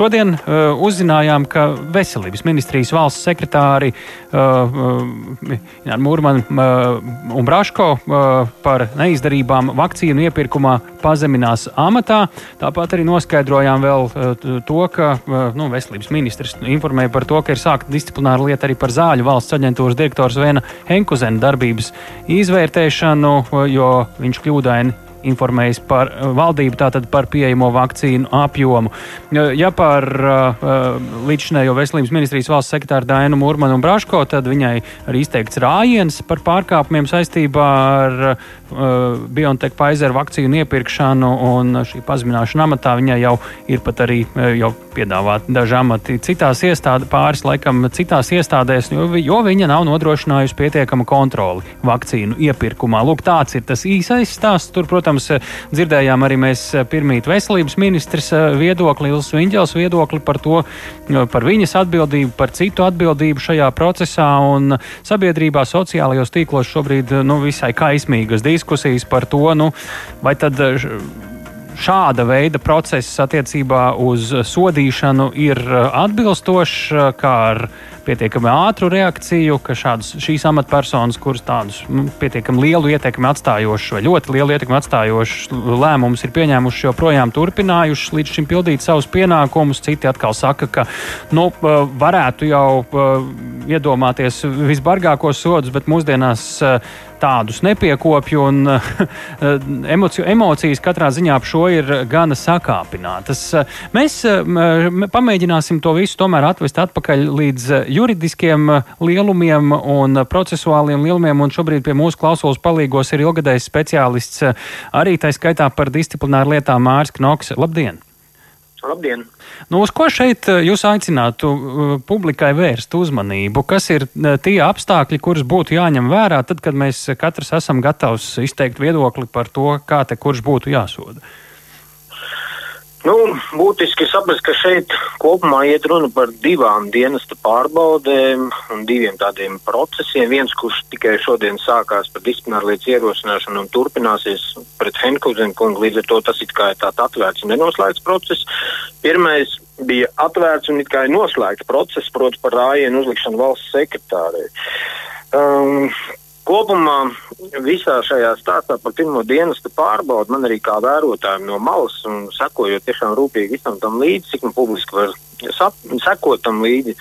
šodien uh, uzzinājām, ka veselības ministrijas valsts sekretāri uh, Mūrman uh, un Braško uh, par neizdarībām vakcīnu iepirkumā pazeminās amatā. Tāpat arī noskaidrojām vēl uh, to, ka uh, nu, veselības ministrs informēja par to, ka ir sākta disciplināra lieta arī par zāļu valsts aģentūras direktors Vēna Henkuzena darbības izvērtēšanu, jo viņš kļūdaini informējis par uh, valdību, tātad par pieejamo vakcīnu apjomu. Ja par uh, uh, līdzinējo veselības ministrijas valsts sekretāru Dainu Mūrmanu un Braško, tad viņai arī izteikts rājiens par pārkāpumiem saistībā ar uh, BioNTech Pfizer vakcīnu iepirkšanu un šī pazemināšana amatā viņai jau ir pat arī jau piedāvāti daži amati citās iestādēs, pāris laikam citās iestādēs, jo, jo viņa nav nodrošinājusi pietiekamu kontroli vakcīnu iepirkumā. Lūk, tāds ir tas īsais stāsts. Tur, protams, dzirdējām arī mēs pirmīt veselības ministrs viedokli, Ilsa Viņģels viedokli par to, par viņas atbildību, par citu atbildību šajā procesā. Un sabiedrībā, sociālajos tīklos šobrīd nu, visai kaismīgas diskusijas par to, nu, vai tad šāda veida process attiecībā uz sodīšanu ir atbilstošs, kā ar pietiekami ātru reakciju, ka šādas šīs amatpersonas, kuras tādus nu, pietiekami lielu ietekmi atstājošus vai ļoti lielu ietekmi atstājošus lēmumus ir pieņēmuši, joprojām turpinājuši līdz šim pildīt savus pienākumus. Citi atkal saka, ka nu, varētu jau iedomāties visbargākos sodus, bet mūsdienās tādus nepiekopju, un emociju, emocijas katrā ziņā ap šo ir gana sakāpinātas. Mēs pamēģināsim to visu tomēr atvest atpakaļ līdz juridiskiem lielumiem un procesuāliem lielumiem, un šobrīd pie mūsu klausulas palīgos ir ilgadējs speciālists arī tā skaitā par disciplināru lietām Mārs Knoks. Labdien! Labdien! Nu, uz ko šeit eh, jūs aicinātu uh, publikai vērst uzmanību? Kas ir uh, tie apstākļi, kurus būtu jāņem vērā, tad, kad mēs katrs esam gatavs izteikt viedokli par to, kā te kurš būtu jāsoda? Nu, būtiski saprast, ka šeit kopumā iet runa par divām dienesta pārbaudēm un diviem tādiem procesiem. Viens, kurš tikai šodien sākās par disciplināru lietas ierosināšanu un turpināsies pret Henkuzenu kungu, līdz ar to tas it kā ir tāds atvērts un nenoslēgts process. Pirmais bija atvērts un it kā ir noslēgts process, proti par rājienu uzlikšanu valsts sekretārei. Um, Kopumā visā šajā stāstā par pirmo dienestu pārbaudu man arī kā vērotājiem no malas un sekojot tiešām rūpīgi visam tam līdzi, cik nu publiski var sap, sekot tam līdzi.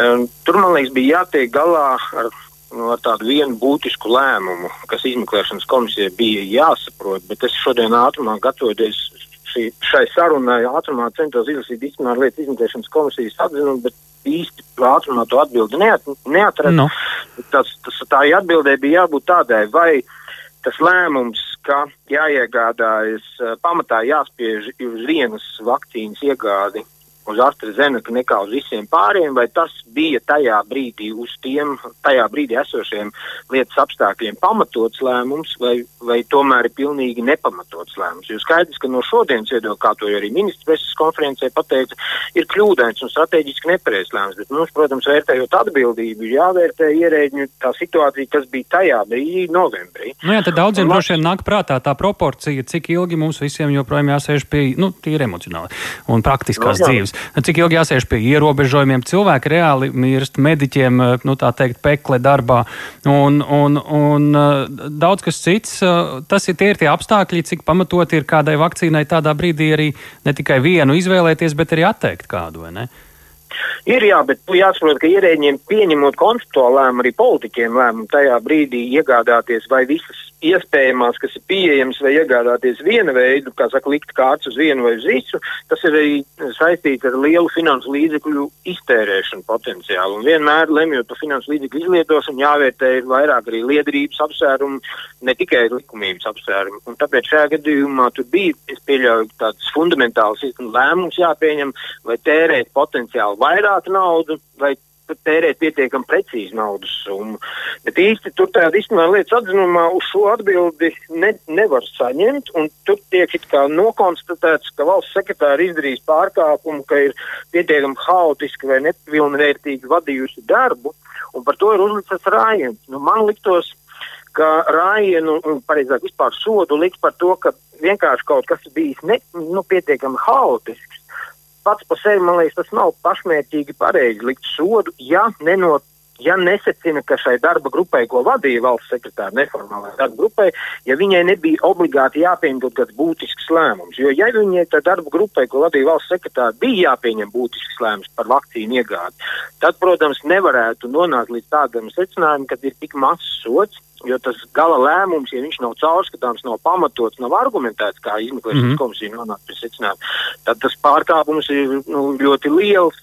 Um, tur man liekas bija jātiek galā ar, nu, ar tādu vienu būtisku lēmumu, kas izmeklēšanas komisijai bija jāsaprot, bet es šodien ātrumā gatavoties šī, šai sarunai ātrumā centos izlasīt disciplināru lietu izmeklēšanas komisijas atzinumu, bet īsti ātrumā to atbildi neat, neatradu. No. Tas, tas, tā atbildē bija jābūt tādai, vai tas lēmums, ka jāiegādājas pamatā jāspiež uz vienas vakcīnas iegādi uz AstraZeneca nekā uz visiem pāriem, vai tas bija tajā brīdī uz tiem tajā brīdī esošiem lietas apstākļiem pamatots lēmums, vai, vai tomēr ir pilnīgi nepamatots lēmums. Jo skaidrs, ka no šodienas viedokļa, kā to arī ministrs preses konferencē pateica, ir kļūdains un strateģiski nepareizs lēmums, bet mums, protams, vērtējot atbildību, ir jāvērtē ierēģiņu tā situācija, kas bija tajā brīdī, novembrī. Nu jā, tad daudziem droši vien nāk prātā tā proporcija, cik ilgi mums visiem joprojām jāsēž pie, nu, tīri emocionāli un praktiskās no, dzīves dzīves. Cik ilgi jāsēž pie ierobežojumiem? Cilvēki reāli mirst mediķiem, eh, nu tā teikt, pekle darbā un, un, un eh, daudz kas cits. Eh, tas ir tie, ir tie apstākļi, cik pamatot ir kādai vakcīnai tādā brīdī arī ne tikai vienu izvēlēties, bet arī atteikt kādu? Ir jā, bet jāsaprot, ka ierēģiem pieņemot konceptuālu lēmumu, arī politiķiem lēmumu tajā brīdī iegādāties vai visas iespējamās, kas ir pieejamas, vai iegādāties viena veidu, kā saka, likt kārts uz vienu vai uz visu, tas ir arī saistīts ar lielu finansu līdzekļu iztērēšanu potenciālu. Un vienmēr lemjot par finansu līdzekļu izlietošanu, jāvērtē vairāk arī liederības apsvērumi, ne tikai likumības apsvērumi. Un tāpēc šajā gadījumā tur bija, es pieļauju, tāds fundamentāls lēmums jāpieņem, vai tērēt potenciāli vairāk naudu, vai tērēt pietiekami precīzi naudas summu. Bet īsti tur tādā disciplināra lietas atzinumā uz šo atbildi ne, nevar saņemt, un tur tiek it kā nokonstatēts, ka valsts sekretāri izdarījis pārkāpumu, ka ir pietiekami haotiski vai nepilnvērtīgi vadījusi darbu, un par to ir uzlicis rājiens. Nu, man liktos, ka rājienu, pareizāk vispār sodu likt par to, ka vienkārši kaut kas bijis ne, nu, pietiekami haotisks pats par sevi, man liekas, tas nav pašmērķīgi pareizi likt sodu, ja nenot ja nesecina, ka šai darba grupai, ko vadīja valsts sekretāra neformālajai darba grupai, ja viņai nebija obligāti jāpieņem kaut kāds būtisks lēmums. Jo, ja viņai tā darba grupai, ko vadīja valsts sekretāra, bija jāpieņem būtisks lēmums par vakcīnu iegādi, tad, protams, nevarētu nonākt līdz tādam secinājumam, ka ir tik mazs sots Jo tas gala lēmums, ja viņš nav caurskatāms, nav pamatots, nav argumentēts, kā izmeklēšanas mm -hmm. komisija nonāk pie secinājuma, tad tas pārkāpums ir nu, ļoti liels.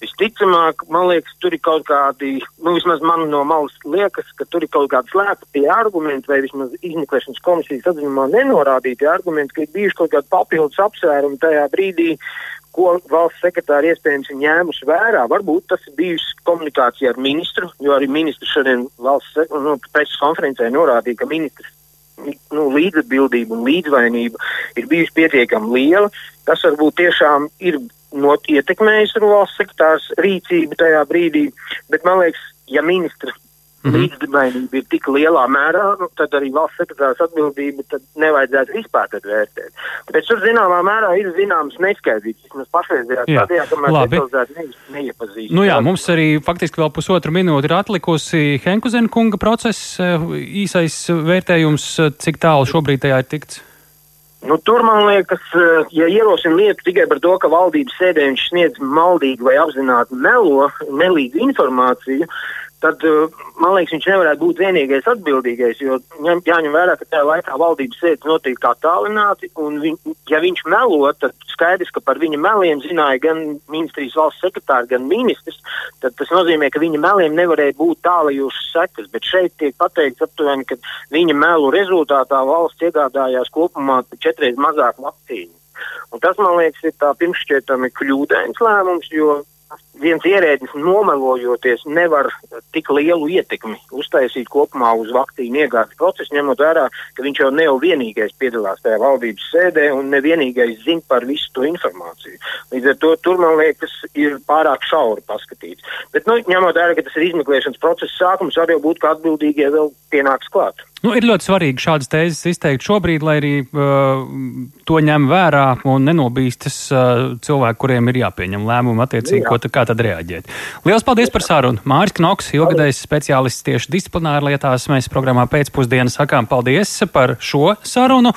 Visticamāk, man liekas, tur ir kaut kādi, nu vismaz man no malas liekas, ka tur ir kaut kādi slēpti argumenti, vai vismaz izmeklēšanas komisijas atzinumā nenorādīti argumenti, ka ir bijuši kaut kādi papildus apsvērumi tajā brīdī, ko valsts sekretāri iespējams ir ņēmuši vērā. Varbūt tas ir bijis komunikācija ar ministru, jo arī ministrs šodien valsts nu, preses konferencē norādīja, ka ministrs nu, līdzatbildība un līdzvainība ir bijusi pietiekami liela. Tas varbūt tiešām ir not ietekmējis valsts sekretārs rīcību tajā brīdī, bet man liekas, ja ministrs Mm -hmm. līdzdibainība ir tik lielā mērā, nu, tad arī valsts sekretārs atbildība nevajadzētu vispār vērtēt. Bet tur zināmā mērā ir zināmas neskaidrības. Vismaz pašreizējā stadijā, kamēr detalizēti ne, neiepazīst. Nu jā, mums arī faktiski vēl pusotra minūte ir atlikusi Henkuzena kunga process eh, īsais vērtējums, cik tālu šobrīd tajā ir tikts. Nu, tur man liekas, eh, ja ierosina lietu tikai par to, ka valdības sēdē viņš sniedz maldīgu vai apzināti melo, melīgu informāciju, tad, eh, man liekas, viņš nevarētu būt vienīgais atbildīgais, jo ņem, jāņem vērā, ka tajā laikā valdības sēdes notiek kā tālināti, un viņ, ja viņš melo, tad skaidrs, ka par viņa meliem zināja gan ministrijas valsts sekretāri, gan ministrs, tad tas nozīmē, ka viņa meliem nevarēja būt tālajušas sekas, bet šeit tiek pateikts aptuveni, ka viņa melu rezultātā valsts iegādājās kopumā četreiz mazāk vakcīnu. Un tas, man liekas, ir tā pirmšķietami kļūdains lēmums, jo viens ierēdnis nomelojoties nevar tik lielu ietekmi uztaisīt kopumā uz vakcīnu iegādes procesu, ņemot vērā, ka viņš jau ne jau vienīgais piedalās tajā valdības sēdē un nevienīgais zina par visu to informāciju. Līdz ar to tur, man liekas, ir pārāk šauri paskatīts. Bet, nu, ņemot vērā, ka tas ir izmeklēšanas procesa sākums, var jau būt, ka atbildīgie vēl pienāks klāt. Nu, ir ļoti svarīgi šādas tēzes izteikt šobrīd, lai arī uh, to ņem vērā un nenobīstas uh, cilvēki, kuriem ir jāpieņem lēmumi attiecīgi, Jā. ko kā tad reaģēt. Lielas paldies par sarunu. Māris Knoks, ilgadējs speciālists tieši disciplināra lietās. Mēs programmā pēcpusdienā sakām paldies par šo sarunu.